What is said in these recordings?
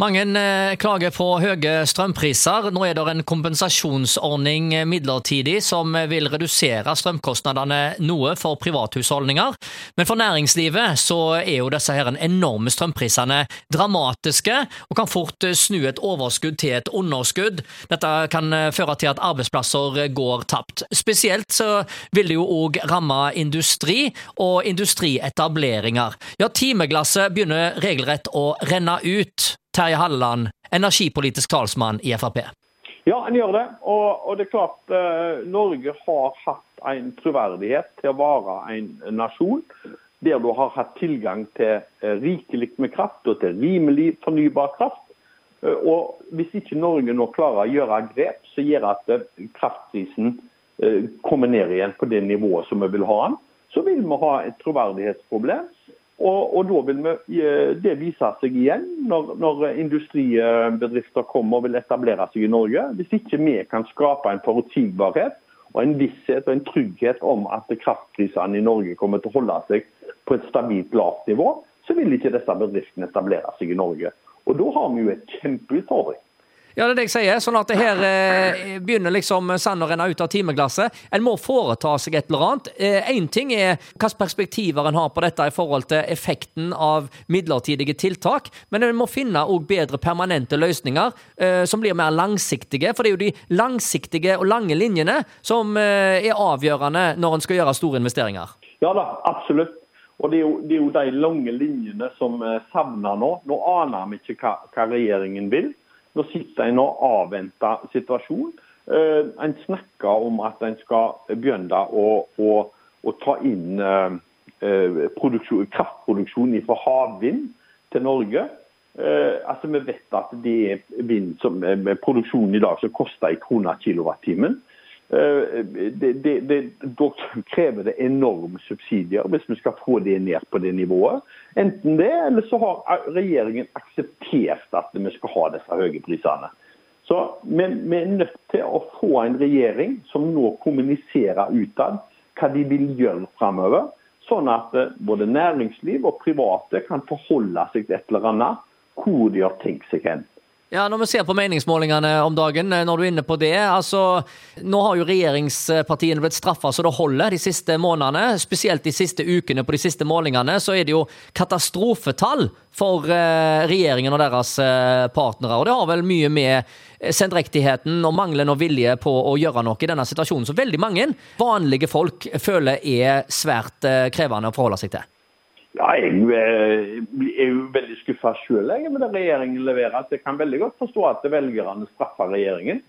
Mange eh, klager på høye strømpriser. Nå er det en kompensasjonsordning eh, midlertidig som vil redusere strømkostnadene noe for privathusholdninger. Men for næringslivet så er jo disse her enorme strømprisene dramatiske, og kan fort eh, snu et overskudd til et underskudd. Dette kan føre til at arbeidsplasser går tapt. Spesielt så vil det jo òg ramme industri og industrietableringer. Ja, timeglasset begynner regelrett å renne ut. Terje Halleland, energipolitisk talsmann i Frp. Ja, han gjør det. Og, og det er klart eh, Norge har hatt en troverdighet til å være en nasjon der du har hatt tilgang til eh, rikelig med kraft og til rimelig fornybar kraft. Eh, og Hvis ikke Norge nå klarer å gjøre grep som gjør at eh, kraftprisen kommer ned igjen på det nivået som vi vil ha den, så vil vi ha et troverdighetsproblem. Og, og, da vil vi, Det vise seg igjen når, når, industribedrifter kommer og vil etablere seg i Norge. Hvis ikke vi kan skape en forutsigbarhet og en visshet og en trygghet om at kraftprisene i Norge kommer til å holde seg på et stabilt lavt nivå, så vil ikke disse bedriftene etablere seg i Norge. Og Da har vi jo et kjempeutfordring. Ja, det er det jeg sier. Sånn at det her eh, begynner liksom sand å renne ut av timeglasset. En må foreta seg et eller annet. Én eh, ting er hvilke perspektiver en har på dette i forhold til effekten av midlertidige tiltak, men en må finne òg bedre permanente løsninger eh, som blir mer langsiktige. For det er jo de langsiktige og lange linjene som eh, er avgjørende når en skal gjøre store investeringer. Ja da, absolutt. Og det er, jo, det er jo de lange linjene som eh, savner nå. Nå aner vi ikke hva, hva regjeringen vil. Nå sitter en og avventer situasjonen. Uh, en snakker om at en skal begynne å, å, å ta inn uh, kraftproduksjon fra havvind til Norge. Uh, altså Vi vet at det er vind som, produksjonen i dag som koster en krone kilowattimen. Eh, det, da krever det enorme subsidier hvis vi skal få det ned på det nivået. Enten det, eller så har regjeringen akseptert at vi skal ha disse høye prisene. Så vi, vi er nødt til å få en regjering som nå kommuniserer utad hva de vil gjøre framover. Sånn at eh, både næringsliv og private kan forholde seg til et eller annet hvor de har tenkt seg hen. Ja, Når vi ser på meningsmålingene om dagen, eh, når du er inne på det. altså, Nå har jo regjeringspartiene blitt straffa så det holder de siste månedene. Spesielt de siste ukene på de siste målingene så er det jo katastrofetall for eh, regjeringen og deres eh, partnere. Og det har vel mye med sendrektigheten og mangelen og vilje på å gjøre noe i denne situasjonen som veldig mange vanlige folk føler er svært krevende å forholde seg til. Ja, Jeg eh, er jo veldig skuffa sjøl med det regjeringen leverer. Jeg kan veldig godt forstå at velgerne straffer regjeringen.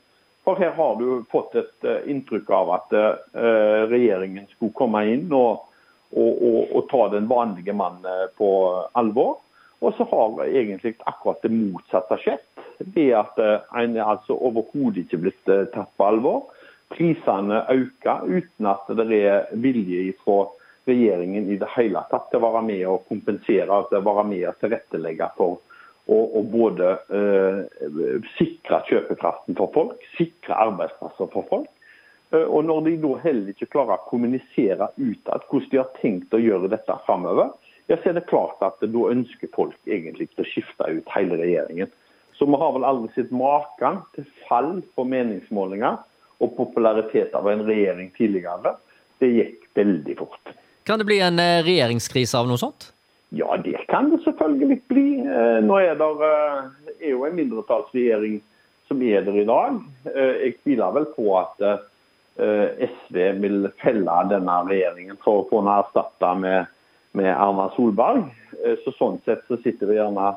For her har du fått et eh, inntrykk av at uh, regjeringen skulle komme inn og, og, og, og ta den vanlige mann på alvor. Og så har egentlig akkurat det motsatte skjedd. Det at en er altså overhodet ikke blitt tatt på alvor. Prisene øker uten at det er vilje fra regjeringen i det hele tatt til å være med og kompensere, til å være med og tilrettelegge for å både eh, sikre kjøpekraften for folk, sikre arbeidsplasser for folk. Uh, og Når de da heller ikke klarer å kommunisere utad hvordan de har tenkt å gjøre dette framover, ja, så er det klart at da ønsker folk egentlig å skifte ut hele regjeringen. Så vi har vel aldri sett maken til fall på meningsmålinger og popularitet av en regjering tidligere. Det gikk veldig fort. Kan det bli en eh, regjeringskrise av noe sånt? Ja, det kan det selvfølgelig bli. Eh, nå er det eh, er jo en mindretallsregjering som er der i dag. Jeg tviler vel på at SV vil felle denne regjeringen for å få den erstatta med, med, Erna Solberg. Så Sånn sett så sitter gjerne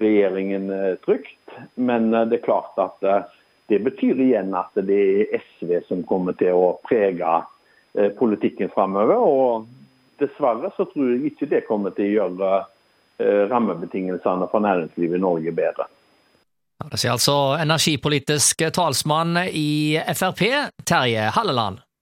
regjeringen trygt. Men det er klart at det betyr igjen at det er SV som kommer til å prege politikken framover. Og dessverre så tror jeg ikke det kommer til å gjøre eh, rammebetingelsene for næringslivet i Norge bedre. Det sier altså energipolitisk talsmann i Frp, Terje Halleland.